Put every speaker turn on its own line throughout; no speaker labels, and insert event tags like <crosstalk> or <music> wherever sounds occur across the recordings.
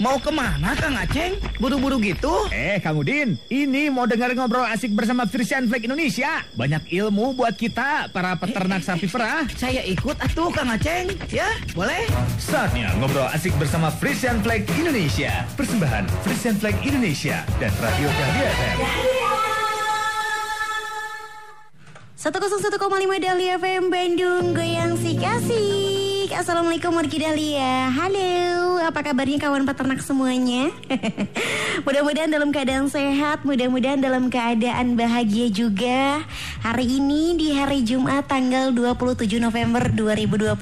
Mau ke mana Kang Aceng? Buru-buru gitu?
Eh, Kang Udin, ini mau dengar ngobrol asik bersama Frisian Flag Indonesia. Banyak ilmu buat kita, para peternak sapi perah.
Saya ikut atuh Kang Aceng. Ya, boleh?
Saatnya ngobrol asik bersama Frisian Flag Indonesia. Persembahan Frisian Flag Indonesia dan Radio Dahlia FM.
101,5 Dahlia FM Bandung Goyang si kasih Assalamualaikum wargi Dahlia. Halo apa kabarnya kawan peternak semuanya? <laughs> Mudah-mudahan dalam keadaan sehat Mudah-mudahan dalam keadaan bahagia juga. Hari ini di hari Jumat tanggal 27 November 2020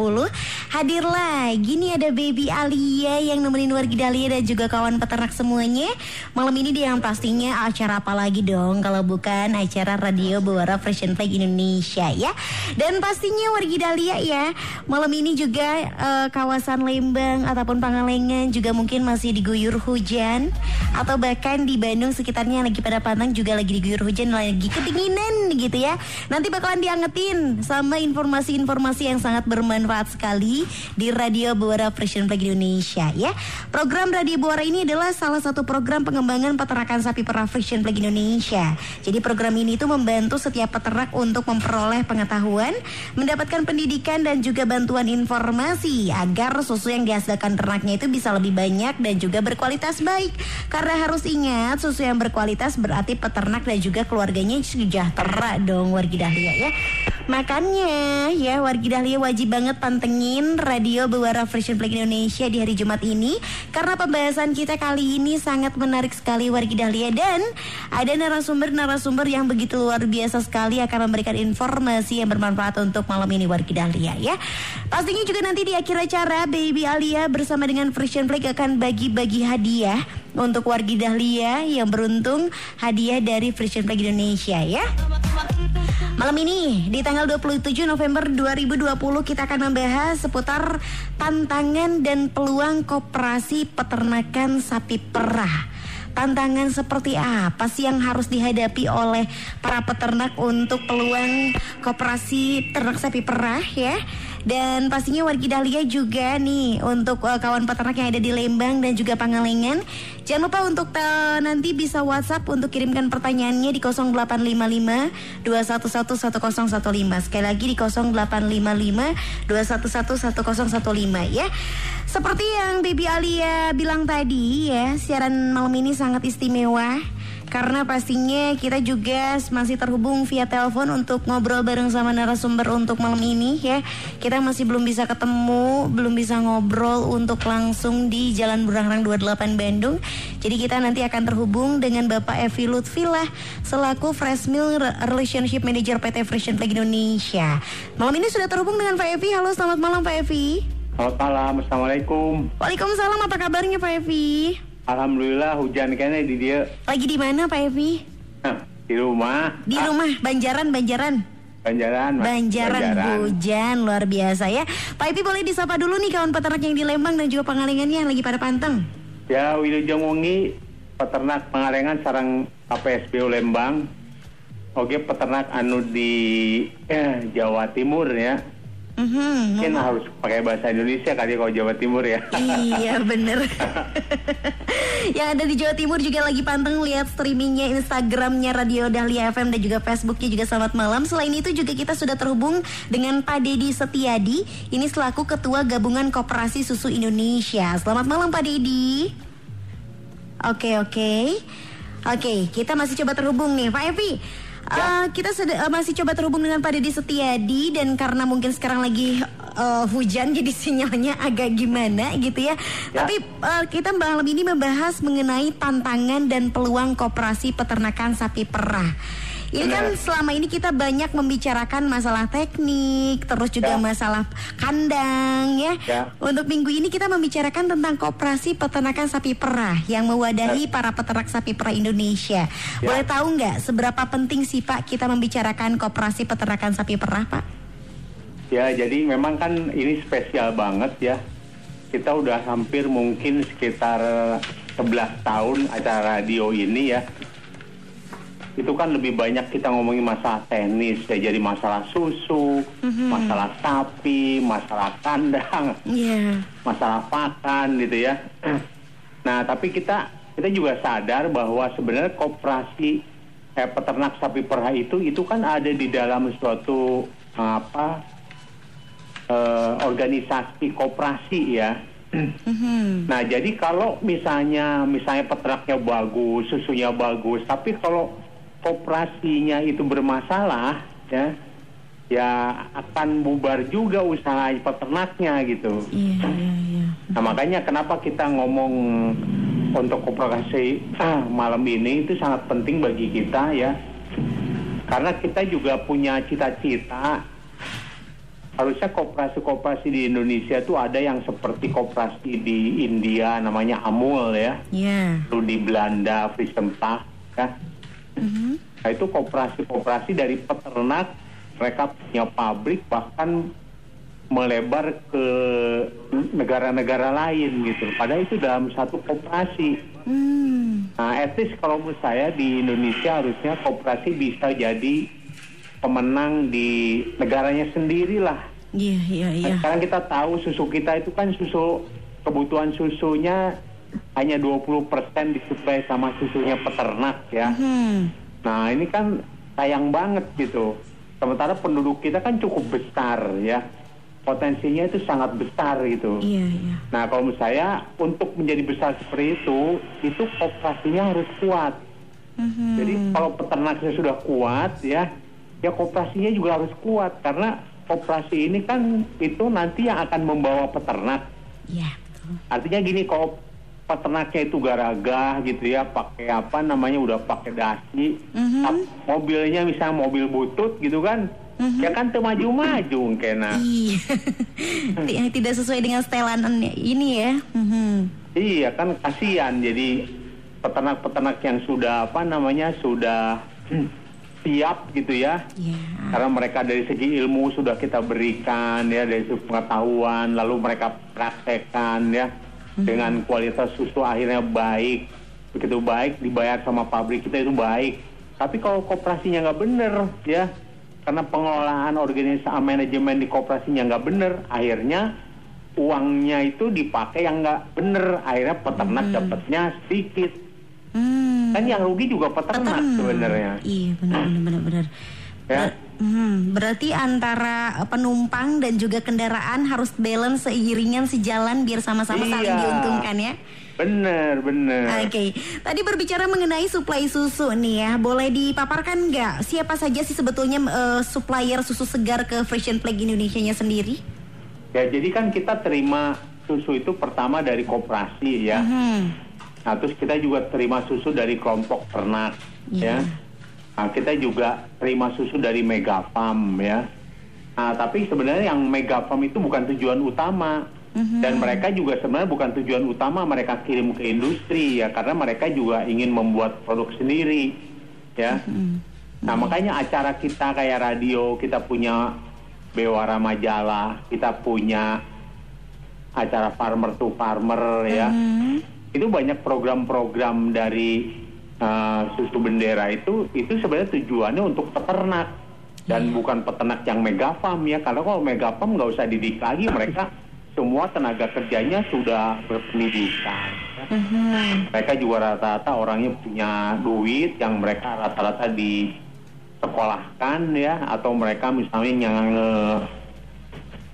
Hadir lagi nih ada baby Alia Yang nemenin wargi Dahlia dan juga kawan peternak semuanya. Malam ini dia yang pastinya acara apa lagi dong? Kalau bukan acara radio Bawara Fashion Flag Indonesia ya. Dan pastinya wargi Dahlia ya Malam ini juga juga uh, kawasan Lembang ataupun Pangalengan juga mungkin masih diguyur hujan atau bahkan di Bandung sekitarnya lagi pada pantang juga lagi diguyur hujan lagi kedinginan gitu ya. Nanti bakalan diangetin sama informasi-informasi yang sangat bermanfaat sekali di Radio Buara Fashion Flag Indonesia ya. Program Radio Buara ini adalah salah satu program pengembangan peternakan sapi perah Fashion Flag Indonesia. Jadi program ini itu membantu setiap peternak untuk memperoleh pengetahuan, mendapatkan pendidikan dan juga bantuan informasi informasi agar susu yang dihasilkan ternaknya itu bisa lebih banyak dan juga berkualitas baik. Karena harus ingat susu yang berkualitas berarti peternak dan juga keluarganya sejahtera dong wargi dahlia ya. Makanya ya wargi dahlia wajib banget pantengin radio Bewara Fashion Flag Indonesia di hari Jumat ini. Karena pembahasan kita kali ini sangat menarik sekali wargi dahlia. Dan ada narasumber-narasumber yang begitu luar biasa sekali akan memberikan informasi yang bermanfaat untuk malam ini wargi dahlia ya. Pastinya juga juga nanti di akhir acara Baby Alia bersama dengan Frisian Flag akan bagi-bagi hadiah untuk wargi Dahlia yang beruntung hadiah dari Frisian Flag Indonesia ya. Malam ini di tanggal 27 November 2020 kita akan membahas seputar tantangan dan peluang koperasi peternakan sapi perah tantangan seperti apa sih yang harus dihadapi oleh para peternak untuk peluang koperasi ternak sapi perah ya? Dan pastinya wargi Dahlia juga nih untuk uh, kawan peternak yang ada di Lembang dan juga Pangalengan. Jangan lupa untuk uh, nanti bisa WhatsApp untuk kirimkan pertanyaannya di 0855 2111015. Sekali lagi di 0855 2111015 ya. Seperti yang Baby Alia bilang tadi ya, siaran malam ini sangat istimewa karena pastinya kita juga masih terhubung via telepon untuk ngobrol bareng sama narasumber untuk malam ini ya. Kita masih belum bisa ketemu, belum bisa ngobrol untuk langsung di Jalan Burangrang 28 Bandung. Jadi kita nanti akan terhubung dengan Bapak Evi Lutfilah selaku Fresh Mill Relationship Manager PT Fresh Flag Indonesia. Malam ini sudah terhubung dengan Pak Evi. Halo, selamat malam Pak Evi.
Selamat malam, Assalamualaikum.
Waalaikumsalam, apa kabarnya Pak Evi?
Alhamdulillah hujan kayaknya di dia.
Lagi di mana Pak Evi?
di rumah.
Di ah. rumah, Banjaran, Banjaran.
Banjaran,
Banjaran, Banjaran, hujan luar biasa ya. Pak Evi boleh disapa dulu nih kawan peternak yang di Lembang dan juga Pangalengannya yang lagi pada panteng.
Ya, Wilujeng Wengi, peternak Pangalengan sarang KPSBU Lembang. Oke, peternak anu di eh, Jawa Timur ya Mm-hmm, Mungkin harus pakai bahasa Indonesia kali kalau Jawa Timur ya.
Iya <laughs> bener. <laughs> Yang ada di Jawa Timur juga lagi panteng lihat streamingnya Instagramnya Radio Dahlia FM dan juga Facebooknya juga selamat malam. Selain itu juga kita sudah terhubung dengan Pak Dedi Setiadi. Ini selaku Ketua Gabungan Koperasi Susu Indonesia. Selamat malam Pak Dedi. Oke oke. Oke kita masih coba terhubung nih Pak Evi. Uh, kita uh, masih coba terhubung dengan Pak Deddy Setiadi dan karena mungkin sekarang lagi uh, hujan jadi <laughs> sinyalnya agak gimana gitu ya. ya. Tapi uh, kita malam ini membahas mengenai tantangan dan peluang kooperasi peternakan sapi perah. Ini kan selama ini kita banyak membicarakan masalah teknik, terus juga ya. masalah kandang ya. ya. Untuk minggu ini kita membicarakan tentang kooperasi peternakan sapi perah yang mewadahi ya. para peternak sapi perah Indonesia. Ya. Boleh tahu nggak seberapa penting sih Pak kita membicarakan kooperasi peternakan sapi perah Pak?
Ya, jadi memang kan ini spesial banget ya. Kita udah hampir mungkin sekitar 11 tahun acara radio ini ya itu kan lebih banyak kita ngomongin masalah teknis ya jadi masalah susu, mm-hmm. masalah sapi, masalah kandang, yeah. masalah pakan gitu ya. <clears throat> Nah, tapi kita kita juga sadar bahwa sebenarnya koperasi eh, peternak sapi perah itu itu kan ada di dalam suatu apa eh, organisasi koperasi ya.
Mhm.
Nah, jadi kalau misalnya misalnya peternaknya bagus, susunya bagus, tapi kalau koperasinya itu bermasalah, ya, ya akan bubar juga usaha peternaknya gitu.
Iya, iya, iya.
Nah, makanya kenapa kita ngomong untuk koperasi ah, malam ini itu sangat penting bagi kita ya. Karena kita juga punya cita-cita harusnya koperasi-koperasi di Indonesia itu ada yang seperti koperasi di India namanya Amul ya,
Iya.
lalu di Belanda Friesempah ya.
Mhm.
Nah itu koperasi-koperasi dari peternak mereka punya pabrik bahkan melebar ke negara-negara lain gitu. Padahal itu dalam satu koperasi.
Hmm.
Nah, etis kalau menurut saya di Indonesia harusnya koperasi bisa jadi pemenang di negaranya sendirilah.
Iya, iya, iya.
Sekarang kita tahu susu kita itu kan susu kebutuhan susunya hanya 20% disuplai sama susunya peternak ya.
Hmm.
Nah, ini kan sayang banget gitu. Sementara penduduk kita kan cukup besar ya. Potensinya itu sangat besar gitu.
Iya, iya.
Nah, kalau menurut saya untuk menjadi besar seperti itu, itu kooperasinya harus kuat.
Mhm.
Jadi kalau peternaknya sudah kuat ya, ya kooperasinya juga harus kuat karena kooperasi ini kan itu nanti yang akan membawa peternak.
Iya, betul.
Artinya gini, kalau peternaknya itu garagah gitu ya, pakai apa namanya udah pakai dasi,
Mhm.
tap- mobilnya misalnya mobil butut gitu kan, ya kan tuh maju-maju kena.
Iya. Yang tidak sesuai dengan setelan ini ya. Mhm.
Iya kan kasihan jadi peternak-peternak yang sudah apa namanya sudah hmm, <clears throat> siap gitu ya.
Iya.
Karena mereka dari segi ilmu sudah kita berikan ya dari segi pengetahuan lalu mereka praktekkan ya dengan kualitas susu akhirnya baik begitu baik dibayar sama pabrik kita itu baik. Tapi kalau kooperasinya nggak bener ya karena pengelolaan organisasi manajemen di kooperasinya nggak bener akhirnya uangnya itu dipakai yang nggak bener akhirnya peternak dapatnya sedikit
Hmm.
kan yang rugi juga peternak
Peternak.
sebenarnya
Iya, benar benar benar benar.
Ya.
Ber- hmm, berarti antara penumpang dan juga kendaraan harus balance seiringan sejalan biar sama-sama saling
Iya.
diuntungkan ya.
bener bener
Oke, tadi berbicara mengenai suplai susu nih ya, boleh dipaparkan nggak siapa saja sih sebetulnya eh, supplier susu segar ke Frisian Flag Indonesia-nya sendiri?
Ya, jadi kan kita terima susu itu pertama dari koperasi ya.
Hmm.
Nah, terus kita juga terima susu dari kelompok ternak
Iya.
ya. Nah, kita juga terima susu dari Megafarm ya. Nah, tapi sebenarnya yang Megafarm itu bukan tujuan utama. Dan mereka juga sebenarnya bukan tujuan utama mereka kirim ke industri ya, karena mereka juga ingin membuat produk sendiri ya. Nah, makanya acara kita kayak radio, kita punya Bewara Majalah, kita punya acara Farmer to Farmer ya.
Hmm.
Itu banyak program-program dari uh, susu bendera itu itu sebenarnya tujuannya untuk peternak dan bukan peternak yang megafarm ya. Karena kalau megafarm nggak usah didik lagi mereka <laughs> semua tenaga kerjanya sudah berpendidikan.
Mhm.
Mereka juga rata-rata orangnya punya duit yang mereka rata-rata disekolahkan ya atau mereka misalnya yang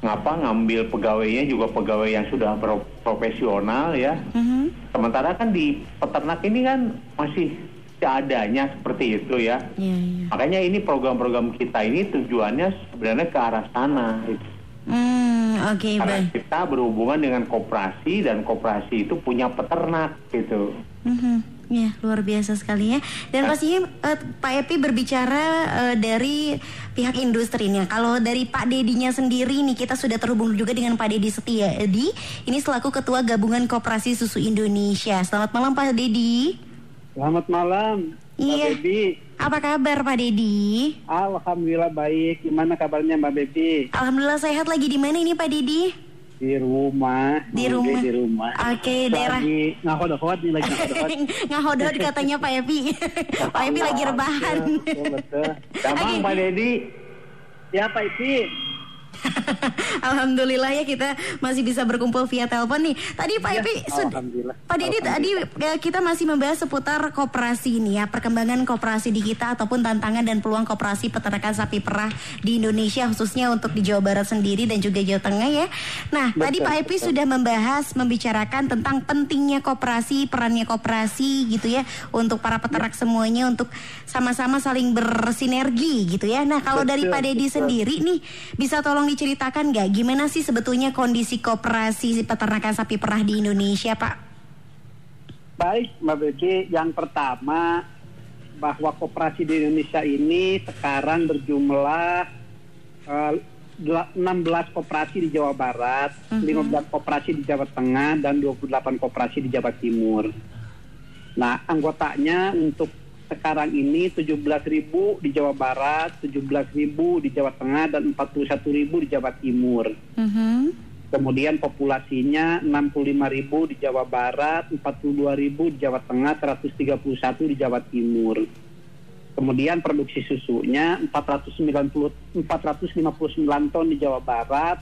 ngapa ngambil pegawainya juga pegawai yang sudah pro- profesional ya.
Mhm.
Sementara kan di peternak ini kan masih seadanya seperti itu ya.
Iya, iya.
Makanya ini program-program kita ini tujuannya sebenarnya ke arah sana. gitu.
Hmm, oke
Karena
baik.
kita berhubungan dengan koperasi dan koperasi itu punya peternak gitu.
Mhm. Ya, luar biasa sekali ya. Dan pastinya eh, Pak Epi berbicara eh, dari pihak industri nih. Kalau dari Pak Dedinya sendiri nih, kita sudah terhubung juga dengan Pak Dedi Setia. Edi, ini selaku Ketua Gabungan Koperasi Susu Indonesia. Selamat malam Pak Dedi.
Selamat malam,
Iya.
Bebi.
Apa kabar Pak Dedi?
Alhamdulillah baik. Gimana kabarnya Mbak Bebi?
Alhamdulillah sehat lagi di mana ini Pak Dedi?
Di rumah.
Di rumah.
Di rumah.
Oke, daerah
Lagi ngahodot nih lagi ngahodot. <laughs>
ngahodot katanya Pak Epi. Pak Epi lagi rebahan.
Betul, betul.
Pak Dedi.
Ya Pak Iti. <laughs>
Alhamdulillah ya kita masih bisa berkumpul via telepon nih. Tadi Pak
Ya,
Epi. Pak Didi tadi eh, kita masih membahas seputar koperasi ini ya, perkembangan koperasi di kita ataupun tantangan dan peluang koperasi peternakan sapi perah di Indonesia khususnya untuk di Jawa Barat sendiri dan juga Jawa Tengah ya. Nah,
Betul,
tadi Pak Epi
betul.
sudah membahas membicarakan tentang pentingnya koperasi, perannya koperasi gitu ya untuk para peternak semuanya untuk sama-sama saling bersinergi gitu ya. Nah, kalau dari
Betul,
Pak Dedi sendiri nih bisa tolong diceritakan nggak gimana sih sebetulnya kondisi koperasi peternakan sapi perah di Indonesia, Pak?
Baik, Mbak Begi. Yang pertama bahwa koperasi di Indonesia ini sekarang berjumlah eh, dela- 16 koperasi di Jawa Barat, 15 koperasi di Jawa Tengah, dan 28 koperasi di Jawa Timur. Nah, anggotanya untuk sekarang ini 17.000 di Jawa Barat, 17.000 di Jawa Tengah, dan 41.000 di Jawa Timur.
Mhm.
Kemudian populasinya 65.000 di Jawa Barat, 42.000 di Jawa Tengah, 131 di Jawa Timur. Kemudian produksi susunya 490 459 ton di Jawa Barat,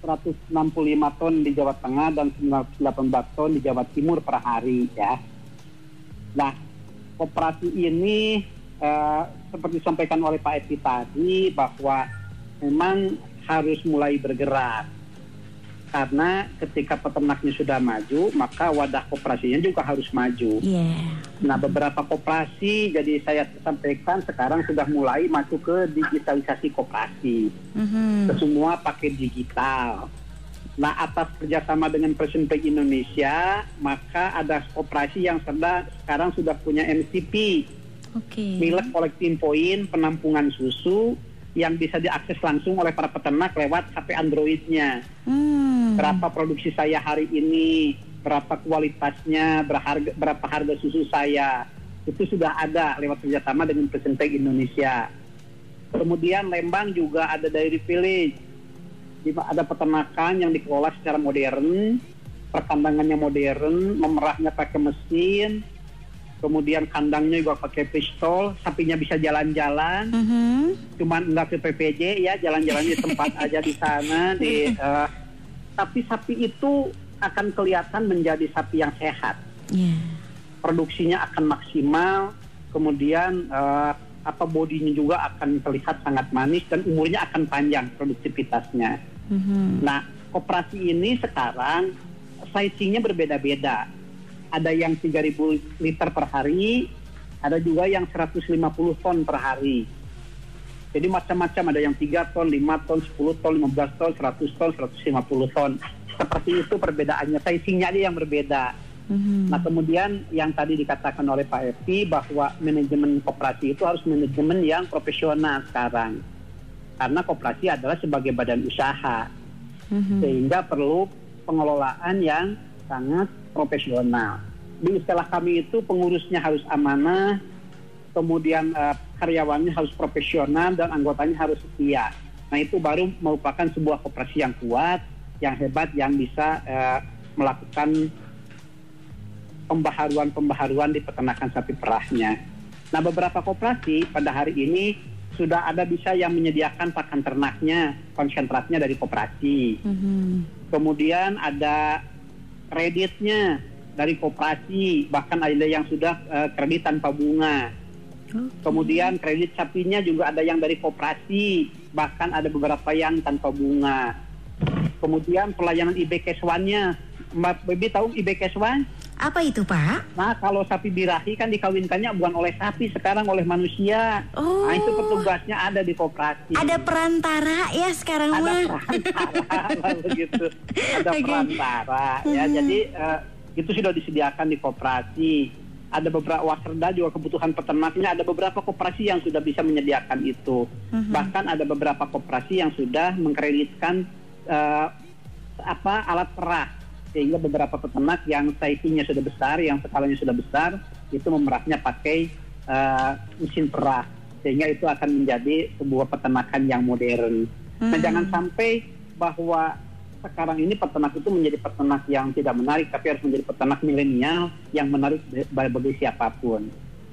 165 ton di Jawa Tengah dan 18 ton di Jawa Timur per hari ya. Nah, koperasi ini eh, seperti disampaikan oleh Pak Eti tadi bahwa memang harus mulai bergerak karena ketika peternaknya sudah maju maka wadah koperasinya juga harus maju.
Iya.
Nah beberapa koperasi jadi saya sampaikan sekarang sudah mulai masuk ke digitalisasi koperasi.
Mhm.
Semua pakai digital. Nah atas kerjasama dengan Presiden Indonesia maka ada koperasi yang sedang sekarang sudah punya MCP
Oke.
milik collecting point penampungan susu yang bisa diakses langsung oleh para peternak lewat HP Androidnya.
Hmm.
Berapa produksi saya hari ini, berapa kualitasnya, berharga, berapa harga susu saya. Itu sudah ada lewat kerjasama dengan Presiden Bank Indonesia. Kemudian Lembang juga ada dairy village. Ada peternakan yang dikelola secara modern, perkandangannya modern, memerahnya pakai mesin, kemudian kandangnya juga pakai pistol, sapinya bisa jalan-jalan,
Mhm.
cuman enggak ke PPJ ya, jalan-jalan di tempat <laughs> aja di sana. Di, eh, tapi sapi itu akan kelihatan menjadi sapi yang sehat,
Iya.
produksinya akan maksimal, kemudian eh, apa bodinya juga akan terlihat sangat manis dan umurnya akan panjang produktivitasnya.
Mhm.
Nah, koperasi ini sekarang sizingnya berbeda-beda. Ada yang 3000 liter per hari, ada juga yang 150 ton per hari. Jadi macam-macam ada yang 3 ton, 5 ton, 10 ton, 15 ton, 100 ton, 150 ton. Seperti itu perbedaannya, sizingnya aja yang berbeda.
Mhm.
Nah kemudian yang tadi dikatakan oleh Pak Evi bahwa manajemen koperasi itu harus manajemen yang profesional sekarang. Karena koperasi adalah sebagai badan usaha
Mhm.
sehingga perlu pengelolaan yang sangat profesional. Di istilah kami itu pengurusnya harus amanah, kemudian eh, karyawannya harus profesional dan anggotanya harus setia. Nah itu baru merupakan sebuah koperasi yang kuat, yang hebat, yang bisa eh, melakukan pembaharuan-pembaharuan di peternakan sapi perahnya. Nah beberapa koperasi pada hari ini sudah ada bisa yang menyediakan pakan ternaknya, konsentratnya dari koperasi.
Mhm.
Kemudian ada kreditnya dari koperasi, bahkan ada yang sudah eh, kredit tanpa bunga. Kemudian kredit sapinya juga ada yang dari koperasi, bahkan ada beberapa yang tanpa bunga. Kemudian pelayanan IB Keswannya, Mbak Bebi tahu IB Keswan?
Apa itu, Pak?
Nah kalau sapi birahi kan dikawinkannya bukan oleh sapi, sekarang oleh manusia.
Oh.
Nah itu petugasnya ada di koperasi.
Ada perantara ya sekarang
ada
mah.
perantara <laughs> begitu ada
Oke.
perantara ya
Hmm.
jadi eh, itu sudah disediakan di koperasi ada beberapa waserda juga kebutuhan peternaknya ada beberapa koperasi yang sudah bisa menyediakan itu
Mhm.
bahkan ada beberapa koperasi yang sudah mengkreditkan eh, apa alat perah sehingga beberapa peternak yang sizingnya sudah besar yang skalanya sudah besar itu memerahnya pakai eh, mesin perah sehingga itu akan menjadi sebuah peternakan yang modern. Nah,
Hmm.
jangan sampai bahwa sekarang ini peternak itu menjadi peternak yang tidak menarik, tapi harus menjadi peternak milenial yang menarik bagi siapa pun.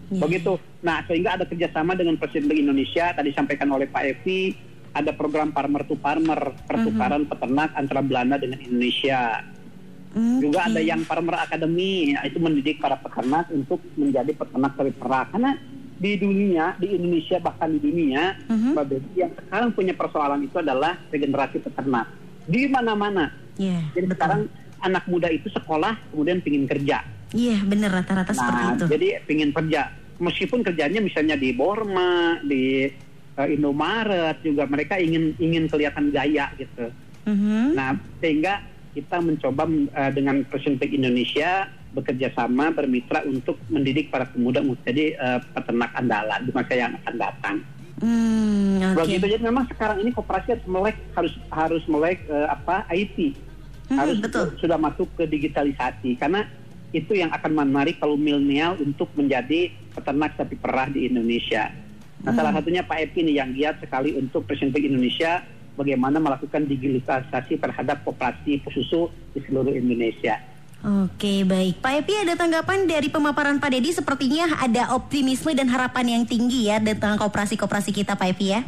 Iya.
Begitu. Nah, sehingga ada kerjasama dengan Presiden Bank Indonesia, tadi sampaikan oleh Pak Evi, ada program farmer to farmer, pertukaran peternak antara Belanda dengan Indonesia.
Hmm,
Juga ada yang Farmer Academy, ya, itu mendidik para peternak untuk menjadi peternak sapi perah. Karena di dunia, di Indonesia bahkan di dunia. Mbak Betty, yang sekarang punya persoalan itu adalah regenerasi peternak. Di mana-mana.
Iya,
Jadi
betul.
sekarang anak muda itu sekolah kemudian pingin kerja.
Iya, bener rata-rata seperti
Nah,
itu.
jadi pingin kerja. Meskipun kerjanya misalnya di Borma, di eh, Indomaret juga mereka ingin ingin kelihatan gaya gitu.
Mhm.
Nah, sehingga kita mencoba eh, dengan Persentek Indonesia bekerja sama bermitra untuk mendidik para pemuda menjadi eh, peternak andalan di masa yang akan datang.
Hmm, oke.
Begitu jadi memang sekarang ini koperasi harus melek harus harus melek eh, apa IT
Mhm,
harus
betul.
sudah masuk ke digitalisasi karena itu yang akan menarik kalau milenial untuk menjadi peternak sapi perah di Indonesia. Nah, salah
Hmm.
satunya Pak Epi nih yang giat sekali untuk Presiden Indonesia bagaimana melakukan digitalisasi terhadap koperasi susu di seluruh Indonesia.
Oke, baik. Pak Epi ada tanggapan dari pemaparan Pak Dedi sepertinya ada optimisme dan harapan yang tinggi ya tentang koperasi-koperasi kita Pak Epi ya.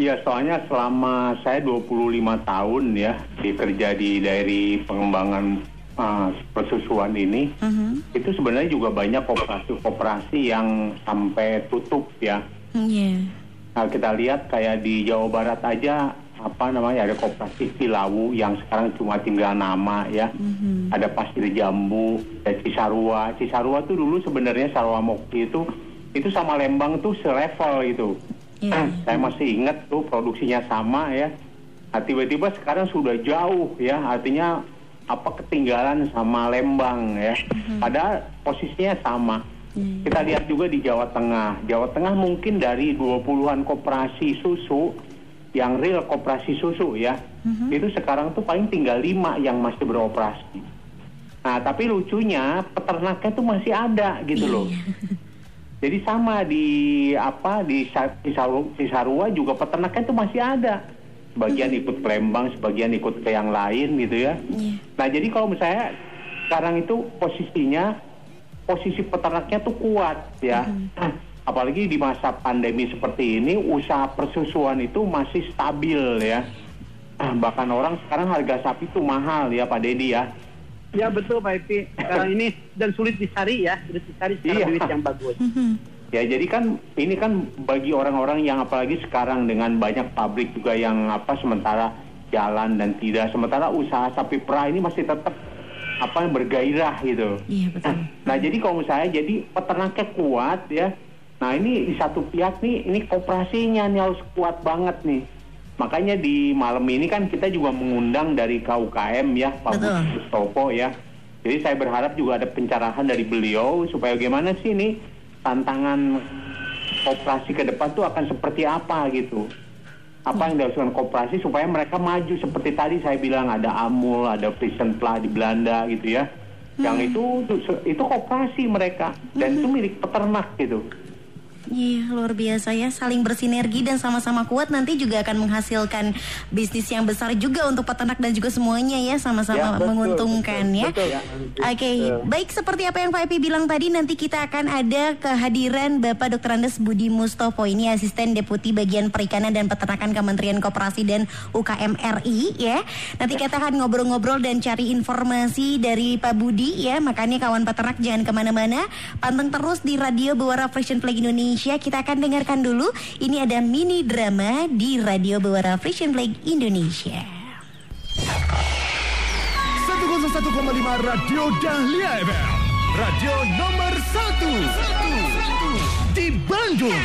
Iya, soalnya selama saya 25 tahun ya bekerja di dari pengembangan uh, persusuan ini,
Mhm.
itu sebenarnya juga banyak koperasi-koperasi yang sampai tutup ya.
Iya.
Nah, kita lihat kayak di Jawa Barat aja apa namanya ada koperasi Cilawu yang sekarang cuma tinggal nama ya.
Mhm.
Ada Pasir Jambu, ada Cisarua. Cisarua tuh dulu sebenarnya Sarwa Mukti itu itu sama Lembang tuh selevel gitu.
Iya. <clears throat>
Saya masih ingat tuh produksinya sama ya. Nah, tiba-tiba sekarang sudah jauh ya, artinya apa ketinggalan sama Lembang ya. Padahal posisinya sama. Kita lihat juga di Jawa Tengah. Jawa Tengah mungkin dari 20-an koperasi susu yang real koperasi susu ya. Itu sekarang tuh paling tinggal lima yang masih beroperasi. Nah, tapi lucunya peternaknya tuh masih ada gitu loh. <laughs> Jadi sama di apa di Sa- Cisaru- Cisarua juga peternaknya itu masih ada. Sebagian ikut ke Lembang, sebagian ikut ke yang lain gitu ya.
Iya.
Nah jadi kalau misalnya sekarang itu posisinya posisi peternaknya tuh kuat ya. <clears throat> Apalagi di masa pandemi seperti ini usaha persusuan itu masih stabil ya. Ah, <clears throat> Bahkan orang sekarang harga sapi itu mahal ya Pak Dedi ya.
Ya betul Pak Epi. Sekarang <clears throat> ini dan sulit dicari ya, sulit dicari secara
Iya.
duit yang bagus.
Mhm. <laughs>
Ya jadi kan ini kan bagi orang-orang yang apalagi sekarang dengan banyak pabrik juga yang apa sementara jalan dan tidak sementara usaha sapi perah ini masih tetap apa bergairah gitu.
Iya betul. <clears throat>
Nah jadi kalau misalnya jadi peternaknya kuat ya. Nah ini di satu pihak nih ini kooperasinya nih harus kuat banget nih. Makanya di malam ini kan kita juga mengundang dari KUKM ya Pak Mustopo ya. Jadi saya berharap juga ada pencerahan dari beliau supaya gimana sih ini tantangan kooperasi ke depan tuh akan seperti apa gitu. Apa yang dilakukan kooperasi supaya mereka maju seperti tadi saya bilang ada Amul, ada Pla di Belanda gitu ya. Yang itu itu- itu kooperasi mereka dan itu milik peternak gitu.
Iya, luar biasa ya, saling bersinergi dan sama-sama kuat nanti juga akan menghasilkan bisnis yang besar juga untuk peternak dan juga semuanya ya, sama-sama
Ya, betul,
menguntungkan
betul,
ya.
betul. Ya,
Oke,
betul.
baik seperti apa yang Pak Epi bilang tadi nanti kita akan ada kehadiran Bapak Dr. Andes Budi Mustopo ini asisten deputi bagian perikanan dan peternakan Kementerian Koperasi dan UKM RI ya. Nanti kita akan ngobrol-ngobrol dan cari informasi dari Pak Budi ya. Makanya kawan peternak jangan ke mana-mana, panteng terus di Radio Bewara Frisian Flag Indonesia. Kita akan dengarkan dulu. Ini ada mini drama di Radio Bewara Frisian Flag Indonesia.
101,5 Radio Dahlia FM. Radio nomor 1 di Bandung.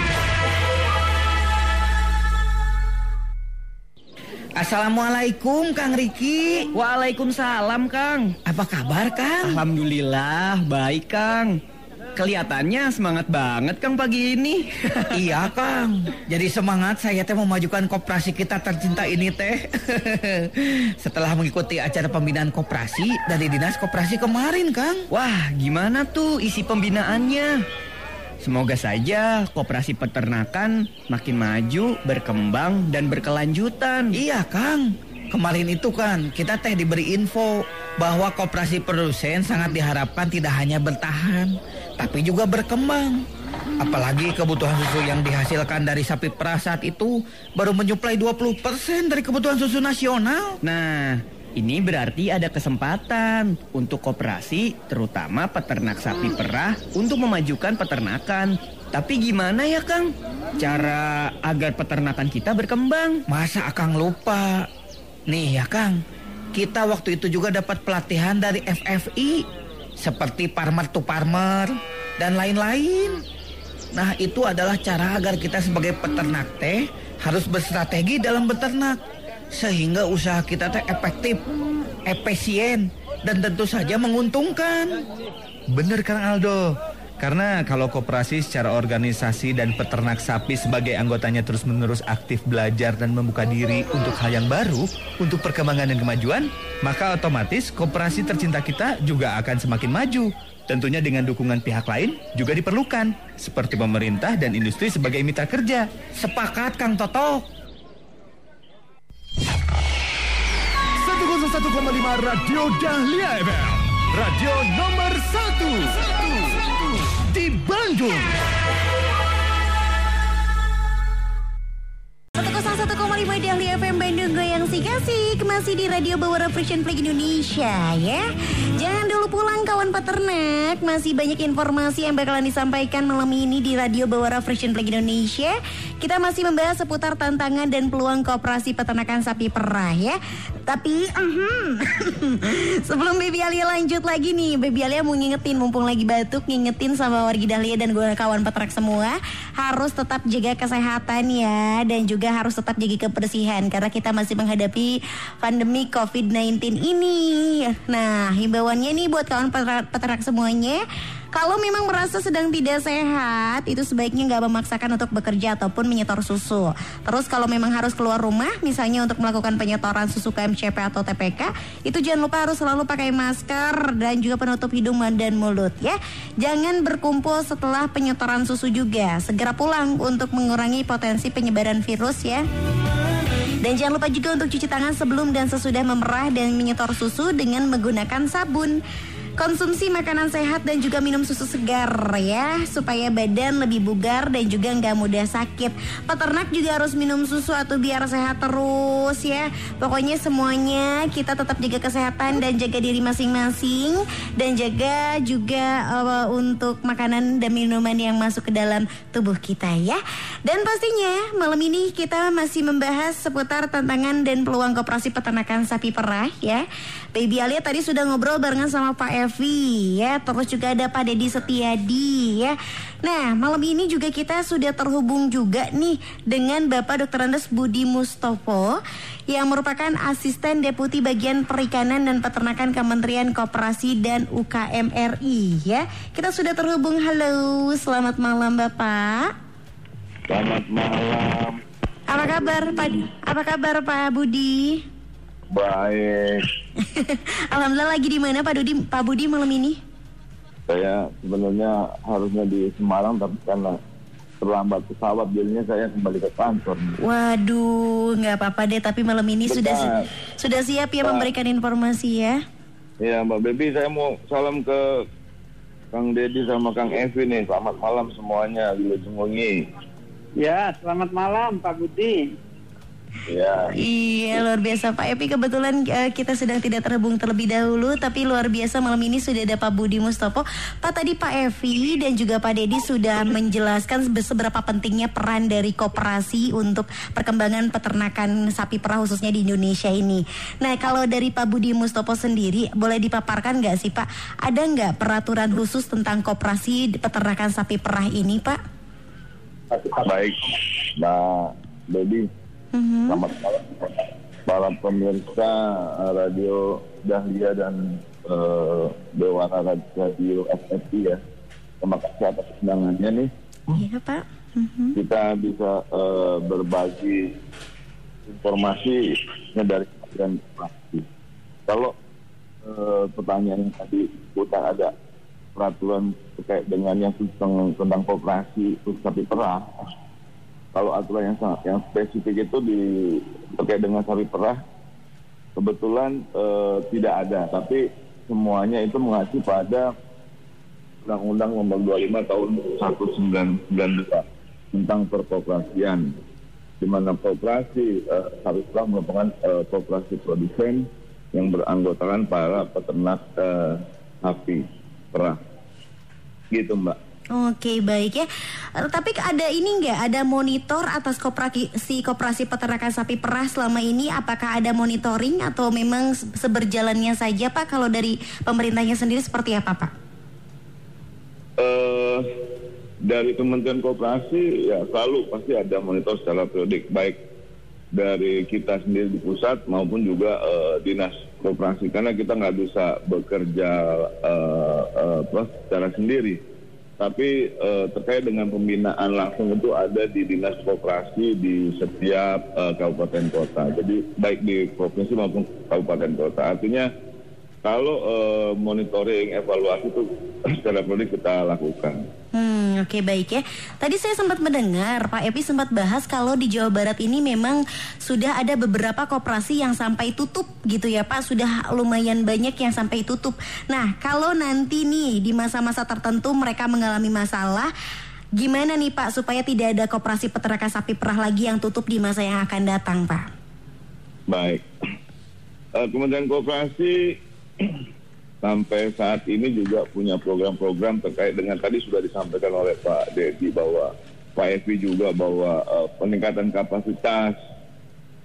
Assalamualaikum Kang Riki.
Waalaikumsalam, Kang.
Apa kabar Kang?
Alhamdulillah, baik, Kang. Kelihatannya semangat banget, Kang, pagi ini. <laughs>
iya Kang. Jadi semangat saya teh memajukan koperasi kita tercinta ini teh. <laughs> Setelah mengikuti acara pembinaan koperasi dari dinas koperasi kemarin Kang.
Wah, gimana tuh isi pembinaannya? Semoga saja koperasi peternakan makin maju, berkembang, dan berkelanjutan.
Iya Kang. Kemarin itu kan kita teh diberi info bahwa koperasi produsen sangat diharapkan tidak hanya bertahan tapi juga berkembang. Apalagi kebutuhan susu yang dihasilkan dari sapi perah saat itu baru menyuplai 20% dari kebutuhan susu nasional.
Nah, ini berarti ada kesempatan untuk koperasi, terutama peternak sapi perah, untuk memajukan peternakan. Tapi gimana ya, Kang? Cara agar peternakan kita berkembang?
Masa Akang lupa? Nih ya Kang, kita waktu itu juga dapat pelatihan dari FFI seperti farmer to farmer dan lain-lain. Nah, itu adalah cara agar kita sebagai peternak teh harus berstrategi dalam beternak sehingga usaha kita teh efektif, efisien dan tentu saja menguntungkan.
Bener Kang Aldo. Karena kalau koperasi secara organisasi dan peternak sapi sebagai anggotanya terus-menerus aktif belajar dan membuka diri untuk hal yang baru, untuk perkembangan dan kemajuan, maka otomatis koperasi tercinta kita juga akan semakin maju. Tentunya dengan dukungan pihak lain juga diperlukan, seperti pemerintah dan industri sebagai mitra kerja.
Sepakat Kang Toto.
101,5 Radio Dahlia FM. Radio nomor 1 di Bandung.
101,5 Dahlia FM Bandung Goyang si kasih Masih di Radio Bawara Frisian Flag Indonesia ya. Jangan dulu pulang kawan peternak. Masih banyak informasi yang bakalan disampaikan malam ini di Radio Bawara Frisian Flag Indonesia Kita masih membahas seputar tantangan dan peluang kooperasi peternakan sapi perah ya Tapi uh-huh. <laughs> sebelum Baby Alia lanjut lagi nih Baby Alia mau ngingetin mumpung lagi batuk Ngingetin sama wargi Dahlia dan gue kawan peternak semua Harus tetap jaga kesehatan ya Dan juga harus tetap jaga kebersihan karena kita masih menghadapi pandemi COVID-19 ini. Nah, himbauannya nih buat kawan peternak semuanya, kalau memang merasa sedang tidak sehat, itu sebaiknya nggak memaksakan untuk bekerja ataupun menyetor susu. Terus kalau memang harus keluar rumah, misalnya untuk melakukan penyetoran susu KMCP atau TPK, itu jangan lupa harus selalu pakai masker dan juga penutup hidung dan mulut ya. Jangan berkumpul setelah penyetoran susu juga. Segera pulang untuk mengurangi potensi penyebaran virus ya. Dan jangan lupa juga untuk cuci tangan sebelum dan sesudah memerah dan menyetor susu dengan menggunakan sabun. Konsumsi makanan sehat dan juga minum susu segar ya Supaya badan lebih bugar dan juga nggak mudah sakit. Peternak juga harus minum susu atau biar sehat terus ya. Pokoknya semuanya kita tetap jaga kesehatan dan jaga diri masing-masing. Dan jaga juga uh, untuk makanan dan minuman yang masuk ke dalam tubuh kita ya. Dan pastinya malam ini kita masih membahas seputar tantangan dan peluang kooperasi peternakan sapi perah ya. Baby Alia tadi sudah ngobrol barengan sama Pak Evi ya, terus juga ada Pak Dedi Setiadi ya. Nah, malam ini juga kita sudah terhubung juga nih dengan Bapak Dr. Andes Budi Mustopo yang merupakan asisten deputi bagian perikanan dan peternakan Kementerian Koperasi dan UKM RI ya. Kita sudah terhubung. Halo, selamat malam Bapak.
Selamat malam.
Apa kabar Pak? Apa kabar Pak Budi?
Baik. <laughs>
Alhamdulillah lagi di mana Pak Budi Pak Budi malam ini?
Saya sebenarnya harusnya di Semarang tapi karena terlambat pesawat jadinya saya kembali ke kantor.
Waduh, nggak apa-apa deh tapi malam ini
Betul.
sudah sudah siap ya
Betul.
memberikan informasi ya.
Ya Mbak Bebi saya mau salam ke Kang Dedi sama Kang Evi nih. Selamat malam semuanya di Lujungungi.
Ya, selamat malam Pak Budi.
Ya.
Iya luar biasa Pak Epi kebetulan eh, kita sedang tidak terhubung terlebih dahulu tapi luar biasa malam ini sudah ada Pak Budi Mustopo. Pak tadi Pak Evi dan juga Pak Dedi sudah menjelaskan sebe- seberapa pentingnya peran dari koperasi untuk perkembangan peternakan sapi perah khususnya di Indonesia ini. Nah kalau dari Pak Budi Mustopo sendiri boleh dipaparkan nggak sih Pak ada nggak peraturan khusus tentang koperasi peternakan sapi perah ini Pak?
Baik, Mbak Bebi.
Mhm.
Selamat malam para pemirsa eh, Radio Dahlia dan eh, Dewana Radio FFI ya. Terima kasih atas undangannya nih.
Iya Pak. Mhm.
Kita bisa eh, berbagi informasi dari Kementerian Koperasi. Kalau eh, pertanyaan yang tadi kita ada peraturan terkait dengan yang tentang, tentang koperasi sapi perah. Kalau aturan yang sangat yang spesifik itu di terkait dengan sapi perah kebetulan eh, tidak ada, tapi semuanya itu mengacu pada Undang-Undang Nomor 25 Tahun 1992 tentang perkoperasian di mana kooperasi uh, haruslah merupakan uh, kooperasi produsen yang beranggotakan para peternak uh, sapi perah. Gitu Mbak.
Oke baik ya. Eh, Tapi ada ini nggak ada monitor atas koperasi koperasi peternakan sapi perah selama ini? Apakah ada monitoring atau memang se- seberjalannya saja Pak? Kalau dari pemerintahnya sendiri seperti apa Pak?
eh dari Kementerian Koperasi ya selalu pasti ada monitor secara periodik baik dari kita sendiri di pusat maupun juga eh, dinas koperasi karena kita nggak bisa bekerja eh, apa, secara sendiri tapi eh, terkait dengan pembinaan langsung itu ada di dinas koperasi di setiap eh, kabupaten kota jadi baik di provinsi maupun kabupaten kota artinya kalau eh, monitoring evaluasi itu <clears throat> secara periodik kita lakukan.
Hmm, oke baik ya. Tadi saya sempat mendengar Pak Epi sempat bahas kalau di Jawa Barat ini memang sudah ada beberapa koperasi yang sampai tutup gitu ya Pak. Sudah lumayan banyak yang sampai tutup. Nah, kalau nanti nih di masa-masa tertentu mereka mengalami masalah Gimana nih Pak supaya tidak ada koperasi peternakan sapi perah lagi yang tutup di masa yang akan datang Pak?
Baik. Eh, Kementerian Koperasi sampai saat ini juga punya program-program terkait dengan tadi sudah disampaikan oleh Pak Dedi bahwa Pak Evi juga bahwa eh, peningkatan kapasitas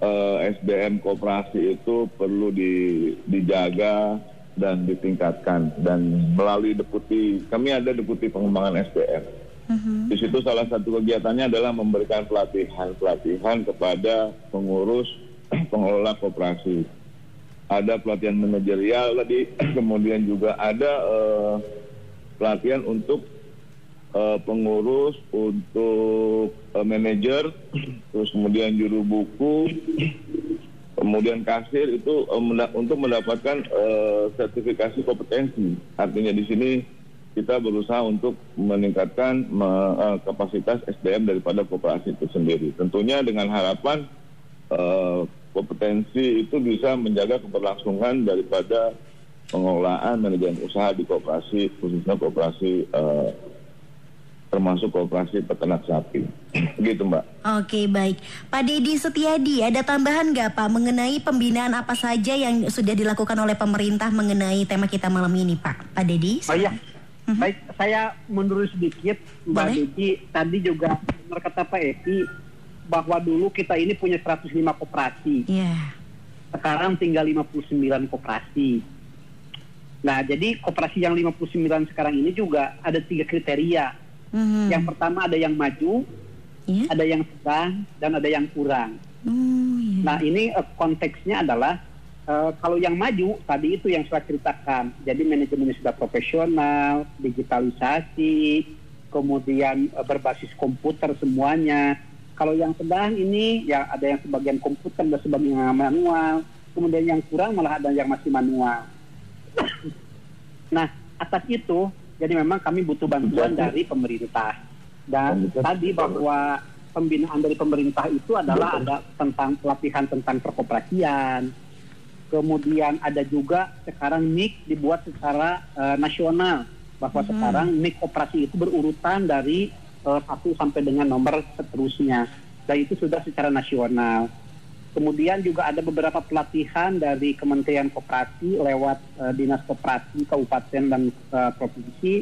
eh, SDM koperasi itu perlu di- dijaga dan ditingkatkan. Dan melalui deputi kami ada deputi pengembangan SDM di situ salah satu kegiatannya adalah memberikan pelatihan-pelatihan kepada pengurus <clears throat> pengelola koperasi. Ada pelatihan manajerial tadi, <clears throat> kemudian juga ada eh, pelatihan untuk eh, pengurus, untuk eh, manajer, <clears throat> terus kemudian juru buku, <clears throat> kemudian kasir itu menda- untuk mendapatkan eh, sertifikasi kompetensi. Artinya di sini kita berusaha untuk meningkatkan me- eh, kapasitas SDM daripada koperasi itu sendiri. Tentunya dengan harapan eh, kompetensi itu bisa menjaga keberlangsungan daripada pengelolaan manajemen usaha di koperasi, khususnya koperasi eh, termasuk koperasi peternak sapi. <clears throat> Begitu Mbak.
Oke baik, Pak Dedi Setiadi ada tambahan nggak Pak mengenai pembinaan apa saja yang sudah dilakukan oleh pemerintah mengenai tema kita malam ini Pak? Pak Dedi?
Oh iya, baik saya mundur sedikit Mbak. Diki. Tadi juga benar kata Pak Eki bahwa dulu kita ini punya 105 koperasi.
Iya.
Sekarang tinggal 59 koperasi. Nah, jadi koperasi yang 59 sekarang ini juga ada tiga kriteria.
Mhm.
Yang pertama ada yang maju,
Iya.
ada yang sedang, dan ada yang kurang.
Oh, iya.
Nah ini eh, konteksnya adalah eh, kalau yang maju tadi itu yang saya ceritakan. Jadi manajemennya sudah profesional, digitalisasi, kemudian eh, berbasis komputer semuanya. Kalau yang sedang ini ya ada yang sebagian komputer dan sebagian yang manual. Kemudian yang kurang malah ada yang masih manual. nah atas itu jadi memang kami butuh bantuan dari pemerintah. Dan tadi bahwa pembinaan dari pemerintah itu adalah ada tentang pelatihan tentang perkoperasian. Kemudian ada juga sekarang NIK dibuat secara eh, nasional bahwa sekarang NIK operasi itu berurutan dari eh, satu sampai dengan nomor seterusnya. Dan itu sudah secara nasional. Kemudian juga ada beberapa pelatihan dari Kementerian Koperasi lewat eh, Dinas Koperasi Kabupaten dan eh, Provinsi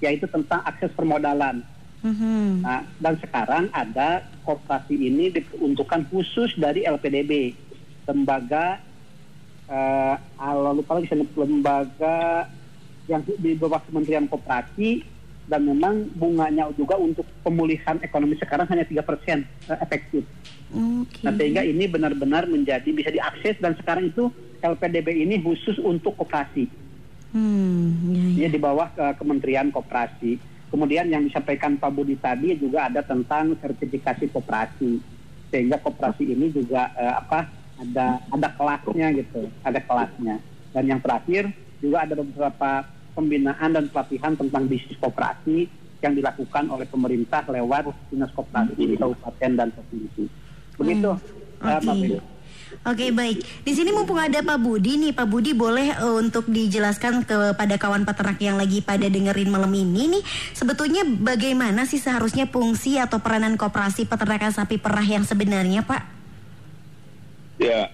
yaitu tentang akses permodalan.
Mhm.
Nah, dan sekarang ada koperasi ini diperuntukkan khusus dari LPDB, lembaga lupa lagi saya lupa, lembaga yang di bawah Kementerian Koperasi dan memang bunganya juga untuk pemulihan ekonomi sekarang hanya tiga persen efektif.
Oke.
Nah, sehingga ini benar-benar menjadi bisa diakses dan sekarang itu LPDB ini khusus untuk koperasi.
Hmm, iya, iya.
Ya di bawah ke Kementerian Koperasi. Kemudian yang disampaikan Pak Budi tadi juga ada tentang sertifikasi koperasi. Sehingga koperasi ini juga eh, apa ada ada kelasnya gitu, ada kelasnya. Dan yang terakhir juga ada beberapa pembinaan dan pelatihan tentang bisnis koperasi yang dilakukan oleh pemerintah lewat dinas koperasi di kabupaten dan provinsi. Begitu,
Hmm,
eh, Mbak
oke. Oke baik, di sini mumpung ada Pak Budi nih, Pak Budi boleh uh, untuk dijelaskan kepada kawan peternak yang lagi pada dengerin malam ini nih, sebetulnya bagaimana sih seharusnya fungsi atau peranan koperasi peternakan sapi perah yang sebenarnya, Pak?
Ya,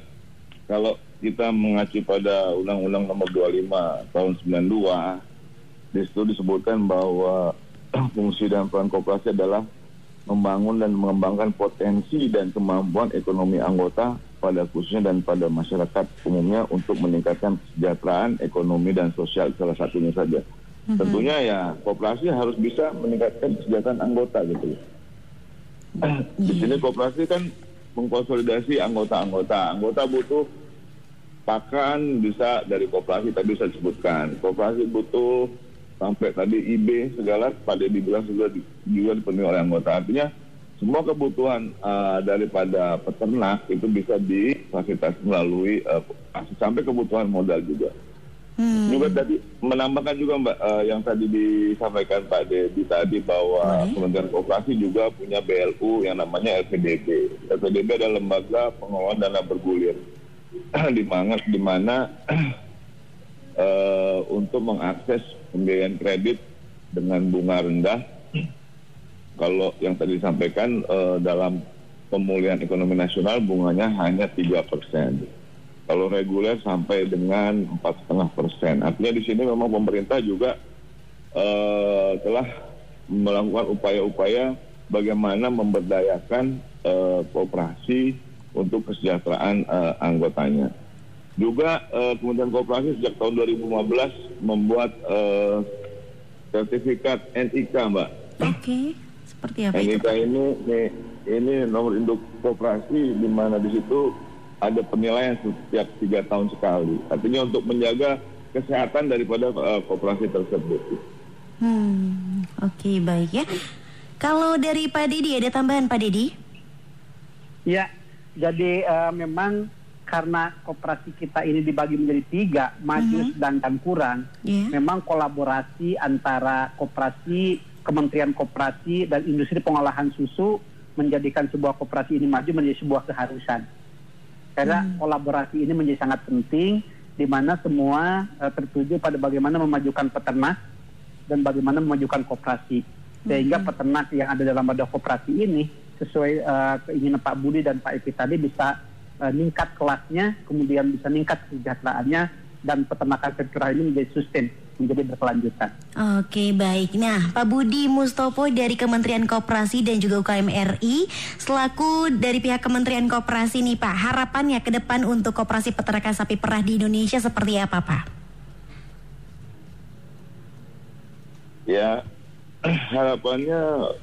kalau kita mengacu pada Undang-Undang Nomor 25 Tahun 92, di situ disebutkan bahwa <clears throat> fungsi dan peran koperasi adalah membangun dan mengembangkan potensi dan kemampuan ekonomi anggota pada khususnya dan pada masyarakat umumnya untuk meningkatkan kesejahteraan ekonomi dan sosial salah satunya saja. Mm-hmm. Tentunya ya kooperasi harus bisa meningkatkan kesejahteraan anggota gitu. <clears throat> Di sini kooperasi kan mengkonsolidasi anggota-anggota. Anggota butuh pakan bisa dari kooperasi tadi saya sebutkan. Kooperasi butuh sampai tadi IB segala pada dibilang juga juga dipenuhi oleh anggota. Artinya semua kebutuhan uh, daripada peternak itu bisa difasilitasi melalui uh, sampai kebutuhan modal juga. Hmm. Juga tadi menambahkan juga Mbak uh, yang tadi disampaikan Pak Dedi tadi bahwa hmm. Kementerian Koperasi juga punya BLU yang namanya LPDB. LPDB adalah lembaga pengelolaan dana bergulir <clears throat> di mana di mana uh, <clears throat> untuk mengakses pembiayaan kredit dengan bunga rendah. <clears throat> Kalau yang tadi disampaikan uh, dalam pemulihan ekonomi nasional bunganya hanya tiga persen. Kalau reguler sampai dengan empat setengah persen. Artinya di sini memang pemerintah juga uh, telah melakukan upaya-upaya bagaimana memberdayakan uh, kooperasi untuk kesejahteraan uh, anggotanya. Juga uh, Kementerian Kooperasi sejak tahun 2015 membuat uh, sertifikat NIK, Mbak.
Oke, okay. seperti apa
NIK itu? ini ini, ini nomor induk kooperasi di mana di situ ada penilaian setiap tiga tahun sekali. Artinya untuk menjaga kesehatan daripada uh, kooperasi tersebut.
Hmm, oke okay, baik ya. Kalau dari Pak Dedi ada tambahan Pak Dedi?
Ya, jadi uh, memang karena koperasi kita ini dibagi menjadi tiga, maju, mm -hmm. sedangkan kurang, yeah. memang kolaborasi antara koperasi, Kementerian Koperasi dan industri pengolahan susu menjadikan sebuah koperasi ini maju menjadi sebuah keharusan. Karena mm. kolaborasi ini menjadi sangat penting, di mana semua uh, tertuju pada bagaimana memajukan peternak dan bagaimana memajukan koperasi. Sehingga mm -hmm. peternak yang ada dalam wadah koperasi ini sesuai uh, keinginan Pak Budi dan Pak Epi tadi bisa uh, meningkat kelasnya, kemudian bisa meningkat kesejahteraannya dan peternakan sektoral ini menjadi sustain, menjadi berkelanjutan.
Oke baik, nah Pak Budi Mustopo dari Kementerian Koperasi dan juga UKM RI selaku dari pihak Kementerian Koperasi nih Pak, harapannya ke depan untuk koperasi peternakan sapi perah di Indonesia seperti apa Pak?
Ya <clears throat> harapannya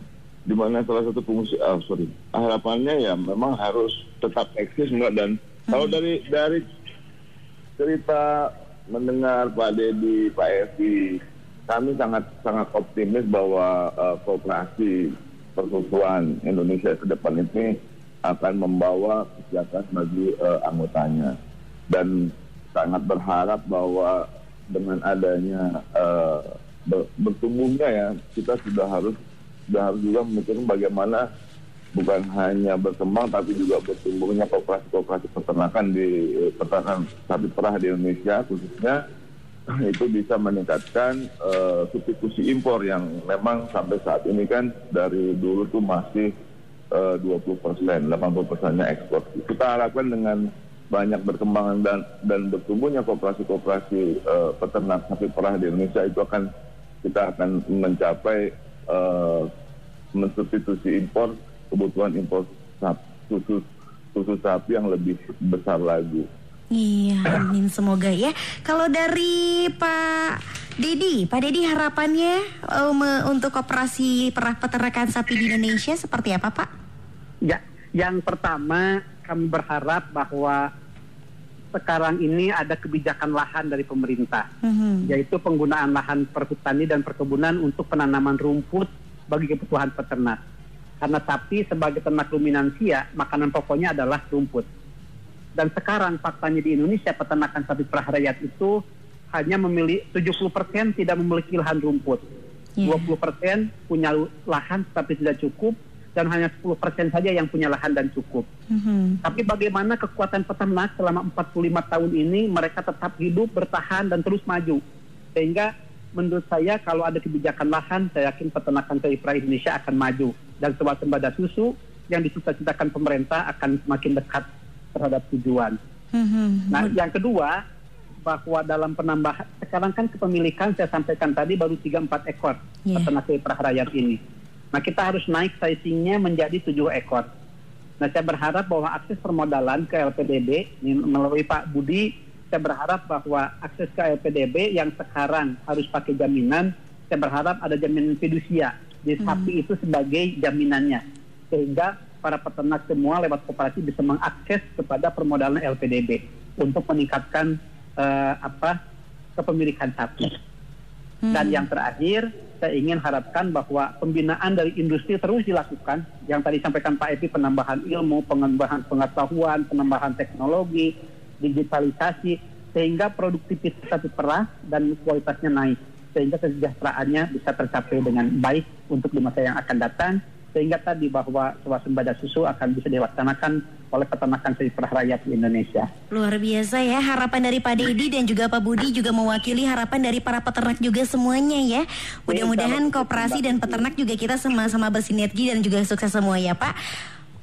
di mana salah satu fungsi ah sorry harapannya ya memang harus tetap eksis enggak dan hmm. kalau dari dari cerita mendengar Pak Dedi Pak Evi kami sangat sangat optimis bahwa uh, kooperasi persusuan Indonesia ke depan ini akan membawa kesejahteraan bagi uh, anggotanya dan sangat berharap bahwa dengan adanya uh, bertumbuhnya ya kita sudah harus sudah harus juga memikirkan bagaimana bukan hanya berkembang tapi juga bertumbuhnya kooperasi-kooperasi peternakan di eh, peternakan sapi perah di Indonesia khususnya <clears throat> itu bisa meningkatkan uh, substitusi impor yang memang sampai saat ini kan dari dulu tuh masih uh, 20 persen, 80 persennya ekspor. Kita harapkan dengan banyak berkembangan dan dan bertumbuhnya kooperasi-kooperasi uh, peternak sapi perah di Indonesia itu akan kita akan mencapai uh, mensubstitusi impor kebutuhan impor susu susu sapi yang lebih besar lagi.
Iya, amin semoga ya. Kalau dari Pak Dedi, Pak Dedi harapannya um, untuk operasi perah peternakan sapi di Indonesia seperti apa, Pak?
Ya, yang pertama kami berharap bahwa sekarang ini ada kebijakan lahan dari pemerintah, mm-hmm. yaitu penggunaan lahan perhutani dan perkebunan untuk penanaman rumput bagi kebutuhan peternak. Karena sapi sebagai ternak ruminansia, makanan pokoknya adalah rumput. Dan sekarang faktanya di Indonesia peternakan sapi perah rakyat itu hanya memilih 70% tidak memiliki lahan rumput. Yeah. 20% punya lahan tapi tidak cukup dan hanya 10% saja yang punya lahan dan cukup.
Mhm.
Tapi bagaimana kekuatan peternak selama 45 tahun ini mereka tetap hidup, bertahan dan terus maju. Sehingga menurut saya kalau ada kebijakan lahan, saya yakin peternakan peripheral Indonesia akan maju dan swasembada susu yang dicita-citakan pemerintah akan semakin dekat terhadap tujuan.
Mhm.
Nah, yang kedua bahwa dalam penambahan sekarang kan kepemilikan saya sampaikan tadi baru 3-4 ekor
Iya.
peternak perah rakyat ini. Nah, kita harus naik sizingnya menjadi 7 ekor. Nah, saya berharap bahwa akses permodalan ke LPDB melalui Pak Budi, saya berharap bahwa akses ke LPDB yang sekarang harus pakai jaminan, saya berharap ada jaminan fidusia. Jadi sapi itu sebagai jaminannya. Sehingga para peternak semua lewat koperasi bisa mengakses kepada permodalan LPDB untuk meningkatkan eh, apa kepemilikan sapi. Dan yang terakhir, saya ingin harapkan bahwa pembinaan dari industri terus dilakukan. Yang tadi sampaikan Pak Epi, penambahan ilmu, penambahan pengetahuan, penambahan teknologi, digitalisasi, sehingga produktivitas sapi perah dan kualitasnya naik. Sehingga kesejahteraannya bisa tercapai dengan baik untuk di masa yang akan datang. Sehingga tadi bahwa swasembada susu akan bisa dilaksanakan oleh peternakan perah rakyat di Indonesia.
Luar biasa ya harapan dari Pak Dedi dan juga Pak Budi juga mewakili harapan dari para peternak juga semuanya ya. Mudah-mudahan kooperasi dan peternak juga kita sama-sama bersinergi dan juga sukses semua ya Pak.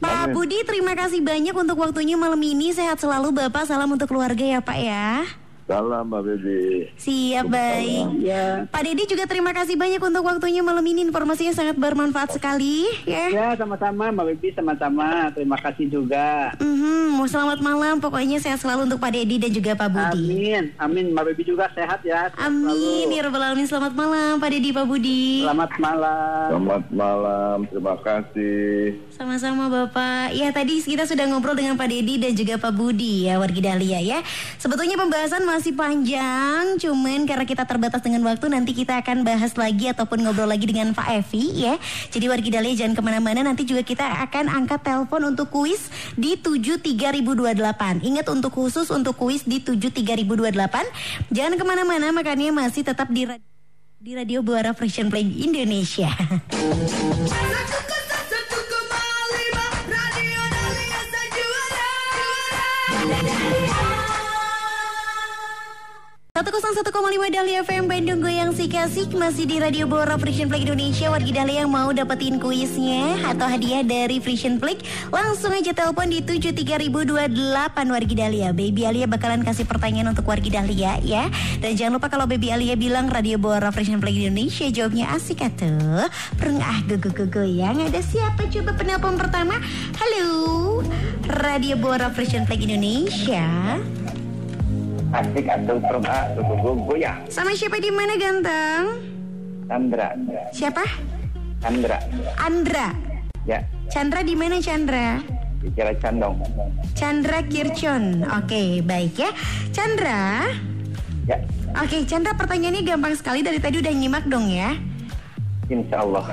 Pak Budi terima kasih banyak untuk waktunya malam ini. Sehat selalu Bapak. Salam untuk keluarga ya Pak ya.
Salam Mbak Bebe.
Siap baik.
Ya,
Pak Dedi juga terima kasih banyak untuk waktunya malam ini. Informasinya sangat bermanfaat sekali ya.
ya sama-sama Mbak Bibi, sama-sama. Terima kasih juga.
Mhm, mau selamat malam. Pokoknya sehat selalu untuk Pak Dedi dan juga Pak Budi.
Amin, amin. Mbak Bibi juga sehat ya. Sehat
Amin ya rabbal alamin. Selamat malam Pak Dedi, Pak Budi.
Selamat malam.
Selamat malam, terima kasih.
Sama-sama Bapak. Ya tadi kita sudah ngobrol dengan Pak Dedi dan juga Pak Budi ya wargi Dahlia ya. Sebetulnya pembahasan masih panjang, cuman karena kita terbatas dengan waktu nanti kita akan bahas lagi ataupun ngobrol lagi dengan Pak Evi ya. Jadi wargi Dahlia jangan ke mana-mana. Nanti juga kita akan angkat telepon untuk kuis di 73028. Ingat untuk khusus untuk kuis di 73028. Jangan ke mana-mana makanya masih tetap di di Radio Buara Fresh Play Indonesia. <laughs> Satu lima Dahlia FM Bandung Goyang si Kasih. Masih di Radio Bora Frisian Play Indonesia. Wargi Dahlia yang mau dapetin kuisnya atau hadiah dari Frisian Play langsung aja telepon di 73028 wargi Dahlia. Baby Alia bakalan kasih pertanyaan untuk wargi Dahlia ya. Dan jangan lupa kalau Baby Alia bilang Radio Bora Frisian Play Indonesia jawabnya asik atuh. Pereng ah go go go goyang ada siapa? Coba penelpon pertama. Halo Radio Bora Frisian Play Indonesia
Asik atau perma gugu ya.
sama siapa di mana ganteng
Chandra.
siapa
Chandra.
Andra
Ya,
Chandra di mana Chandra?
bicara candong.
Chandra Kirchon. Oke, baik ya. Chandra.
Ya,
Oke, Chandra pertanyaannya gampang sekali dari tadi udah nyimak dong ya.
insya Allah.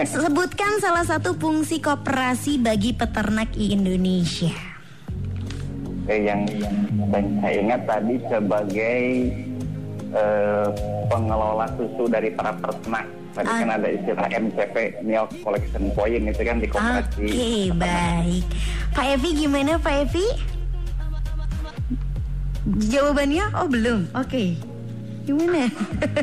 Sebutkan salah satu fungsi koperasi bagi peternak di Indonesia.
Eh, yang, yang saya ingat tadi sebagai eh, pengelola susu dari para peternak. Tadi kan ada istilah MCP, Milk Collection Point itu kan di
Oke,
koperasi.
baik. Pak Evi gimana Pak Evi? Jawabannya? Oh belum. Oke. Gimana?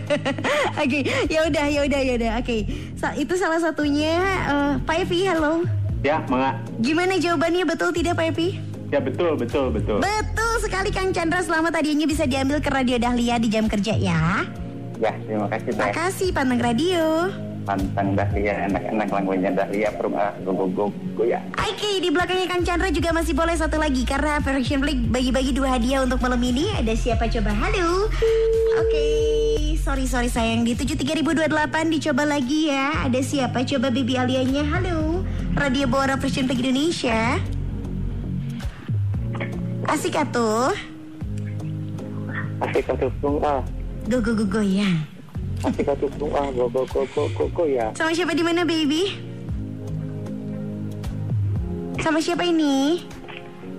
<laughs> Oke, ya udah, ya udah, ya udah. Oke, Sa- itu salah satunya. eh, Pak Evi, halo.
Ya, Manga.
Gimana jawabannya betul tidak Pak Evi?
Ya betul, betul, betul.
Betul sekali Kang Chandra. Selamat hadiahnya bisa diambil ke Radio Dahlia di jam kerja ya.
Ya, terima kasih Teh.
Makasih Panteng Radio.
Pantang Dahlia, enak-enak lagunya Dahlia, perma gugu gugu ya.
Oke di belakangnya Kang Chandra juga masih boleh satu lagi Karena Version Play bagi-bagi dua hadiah untuk malam ini. Ada siapa coba? Halo. Oke Sorry sorry sayang. Di 73028 dicoba lagi ya. Ada siapa coba baby alianya? Halo. Radio Bora Play Indonesia Asik atuh
Asik atupung ah,
Go go go go ya
asik atupung ah, go go go go go go ya.
Sama siapa di mana baby? Sama siapa ini?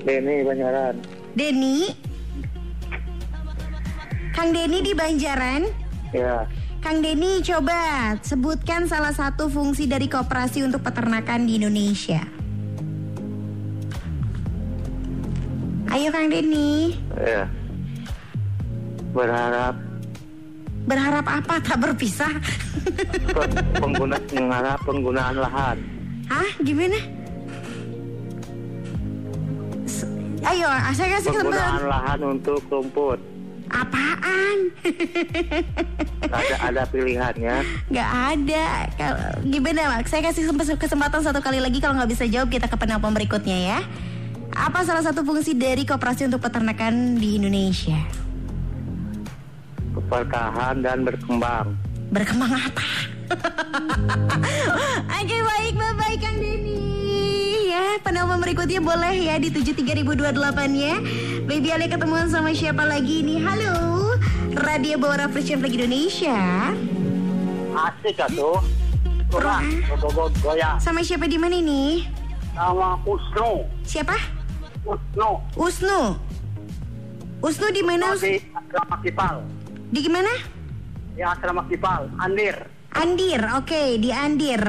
Denny Banyaran.
Denny? Kang Denny di Banjaran?
Ya,
Kang Denny coba sebutkan salah satu fungsi dari koperasi untuk peternakan di Indonesia. Ayo Kang Denny.
Ya. Berharap
Berharap apa tak berpisah?
pengguna mengharap penggunaan lahan.
Hah? Gimana? S- Ayo, saya kasih
Penggunaan
kesempatan.
lahan untuk rumput.
Apaan?
Ada ada pilihannya.
Gak ada. Kalau- Gimana, Mak? Saya kasih semp- kesempatan satu kali lagi kalau nggak bisa jawab kita ke penelpon berikutnya ya. Apa salah satu fungsi dari koperasi untuk peternakan di Indonesia?
Keberkahan dan berkembang.
Berkembang apa? <laughs> Oke baik bye Kang Denny Ya penelpon berikutnya boleh ya di 73028 ya Baby Ali ketemuan sama siapa lagi nih Halo Radio Bawara Fresh Flag Indonesia
Asik atuh. Goyang.
Sama siapa di mana ini?
Nama Usnu.
Siapa?
Usnu.
Usnu Usnu di mana?
Di asrama Kipal.
Di gimana?
Di asrama Kipal. Andir.
Andir, oke di Andir.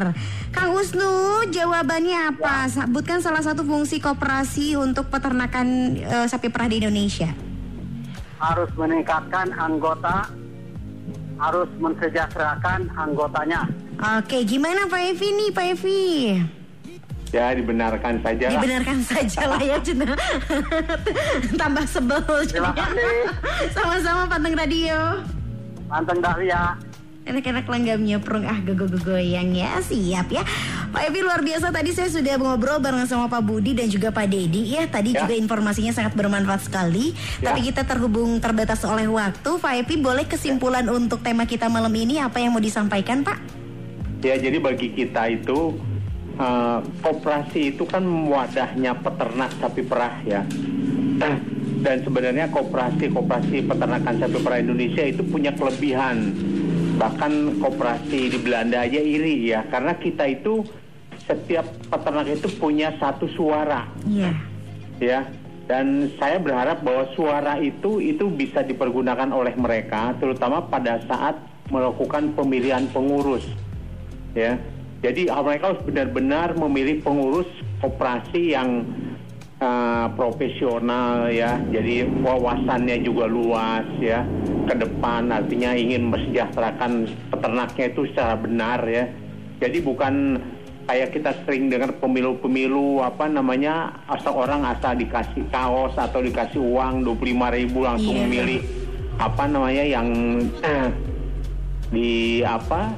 Kang Usnu, jawabannya apa? Sebutkan salah satu fungsi koperasi untuk peternakan eh, sapi perah di Indonesia.
Harus meningkatkan anggota. Harus mensejahterakan anggotanya.
Oke, gimana Pak Evi nih, Pak Evi?
Ya dibenarkan saja lah. <laughs>
Dibenarkan saja lah ya, Cina. Tambah sebel.
Terima kasih.
Sama-sama Panteng Radio.
Panteng Dahlia.
Enak-enak langgamnya perung ah goyang ya siap ya Pak Evi luar biasa tadi saya sudah ngobrol bareng sama Pak Budi dan juga Pak Dedi ya Tadi
Ya.
juga informasinya sangat bermanfaat sekali
Ya.
Tapi kita terhubung terbatas oleh waktu Pak Evi boleh kesimpulan untuk tema kita malam ini Apa yang mau disampaikan Pak?
Ya jadi bagi kita itu eh, koperasi itu kan wadahnya peternak sapi perah ya. <clears throat> Dan sebenarnya koperasi koperasi peternakan sapi perah Indonesia itu punya kelebihan. Bahkan koperasi di Belanda aja iri ya. Karena kita itu setiap peternak itu punya satu suara.
Iya.
Ya. Dan saya berharap bahwa suara itu itu bisa dipergunakan oleh mereka terutama pada saat melakukan pemilihan pengurus. Ya jadi mereka harus benar-benar memilih pengurus koperasi yang uh, profesional ya. Jadi wawasannya juga luas ya. Ke depan artinya ingin mesejahterakan peternaknya itu secara benar ya. Jadi bukan kayak kita sering dengar pemilu-pemilu apa namanya asal orang asal dikasih kaos atau dikasih uang 25.000 ribu langsung
Iya.
memilih apa namanya yang eh, <clears throat> di apa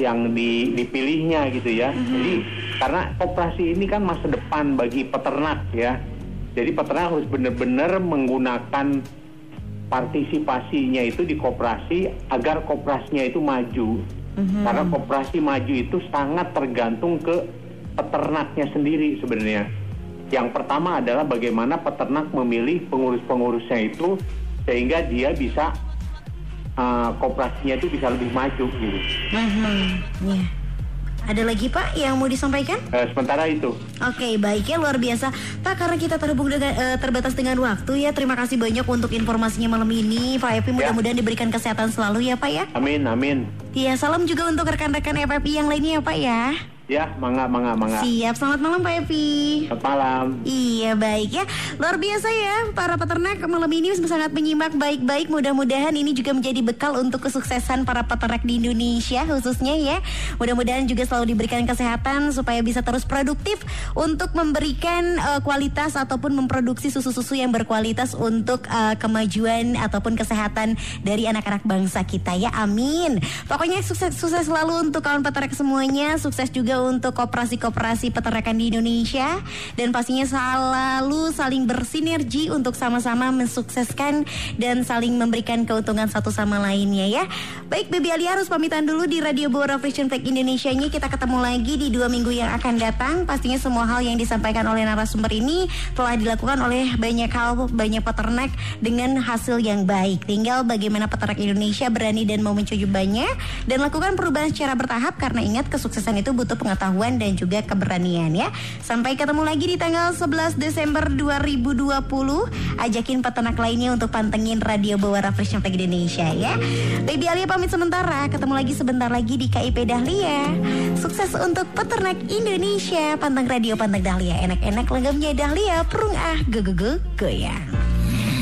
yang di, dipilihnya gitu ya. Jadi karena koperasi ini kan masa depan bagi peternak ya. Jadi peternak harus benar-benar menggunakan partisipasinya itu di koperasi agar koperasinya itu maju. Karena koperasi maju itu sangat tergantung ke peternaknya sendiri sebenarnya. Yang pertama adalah bagaimana peternak memilih pengurus-pengurusnya itu sehingga dia bisa uh, koperasinya itu bisa lebih maju gitu.
Mhm, Iya Ada lagi Pak yang mau disampaikan?
Eh, sementara itu.
Oke, baik ya luar biasa. Pak, karena kita terhubung dengan eh, terbatas dengan waktu ya. Terima kasih banyak untuk informasinya malam ini. Pak Epi mudah-mudahan diberikan kesehatan selalu ya, Pak ya.
Amin, amin.
Iya, salam juga untuk rekan-rekan FFI yang lainnya ya, Pak ya.
Ya, mangga, mangga, mangga.
Siap, selamat malam Pak Epi.
Selamat malam.
Iya baik ya. Luar biasa ya Para peternak malam ini sangat menyimak baik-baik. Mudah-mudahan ini juga menjadi bekal Untuk kesuksesan para peternak di Indonesia Khususnya ya. Mudah-mudahan juga selalu diberikan kesehatan Supaya bisa terus produktif Untuk memberikan eh, kualitas Ataupun memproduksi susu-susu yang berkualitas Untuk eh, kemajuan Ataupun kesehatan Dari anak-anak bangsa kita ya. Amin. Pokoknya sukses, sukses selalu untuk kawan peternak semuanya. Sukses juga untuk koperasi-koperasi peternakan di Indonesia dan pastinya selalu saling bersinergi untuk sama-sama mensukseskan dan saling memberikan keuntungan satu sama lainnya ya. Baik, Baby Ali harus pamitan dulu di Radio Bora Fresh Flag Indonesia-nya. Kita ketemu lagi di dua minggu yang akan datang. Pastinya semua hal yang disampaikan oleh narasumber ini telah dilakukan oleh banyak hal, banyak peternak dengan hasil yang baik. Tinggal bagaimana peternak Indonesia berani dan mau mencobanya dan lakukan perubahan secara bertahap karena ingat kesuksesan itu butuh pengetahuan dan juga keberanian ya. Sampai ketemu lagi di tanggal 11 Desember 2020. Ajakin peternak lainnya untuk pantengin Radio Bawara Fresh Flag Indonesia ya. Lady Alia pamit sementara, ketemu lagi sebentar lagi di KIP Dahlia. Sukses untuk peternak Indonesia. Panteng Radio Panteng Dahlia. Enak-enak lenggamnya Dahlia. Perung ah, ge-ge-ge, goyang.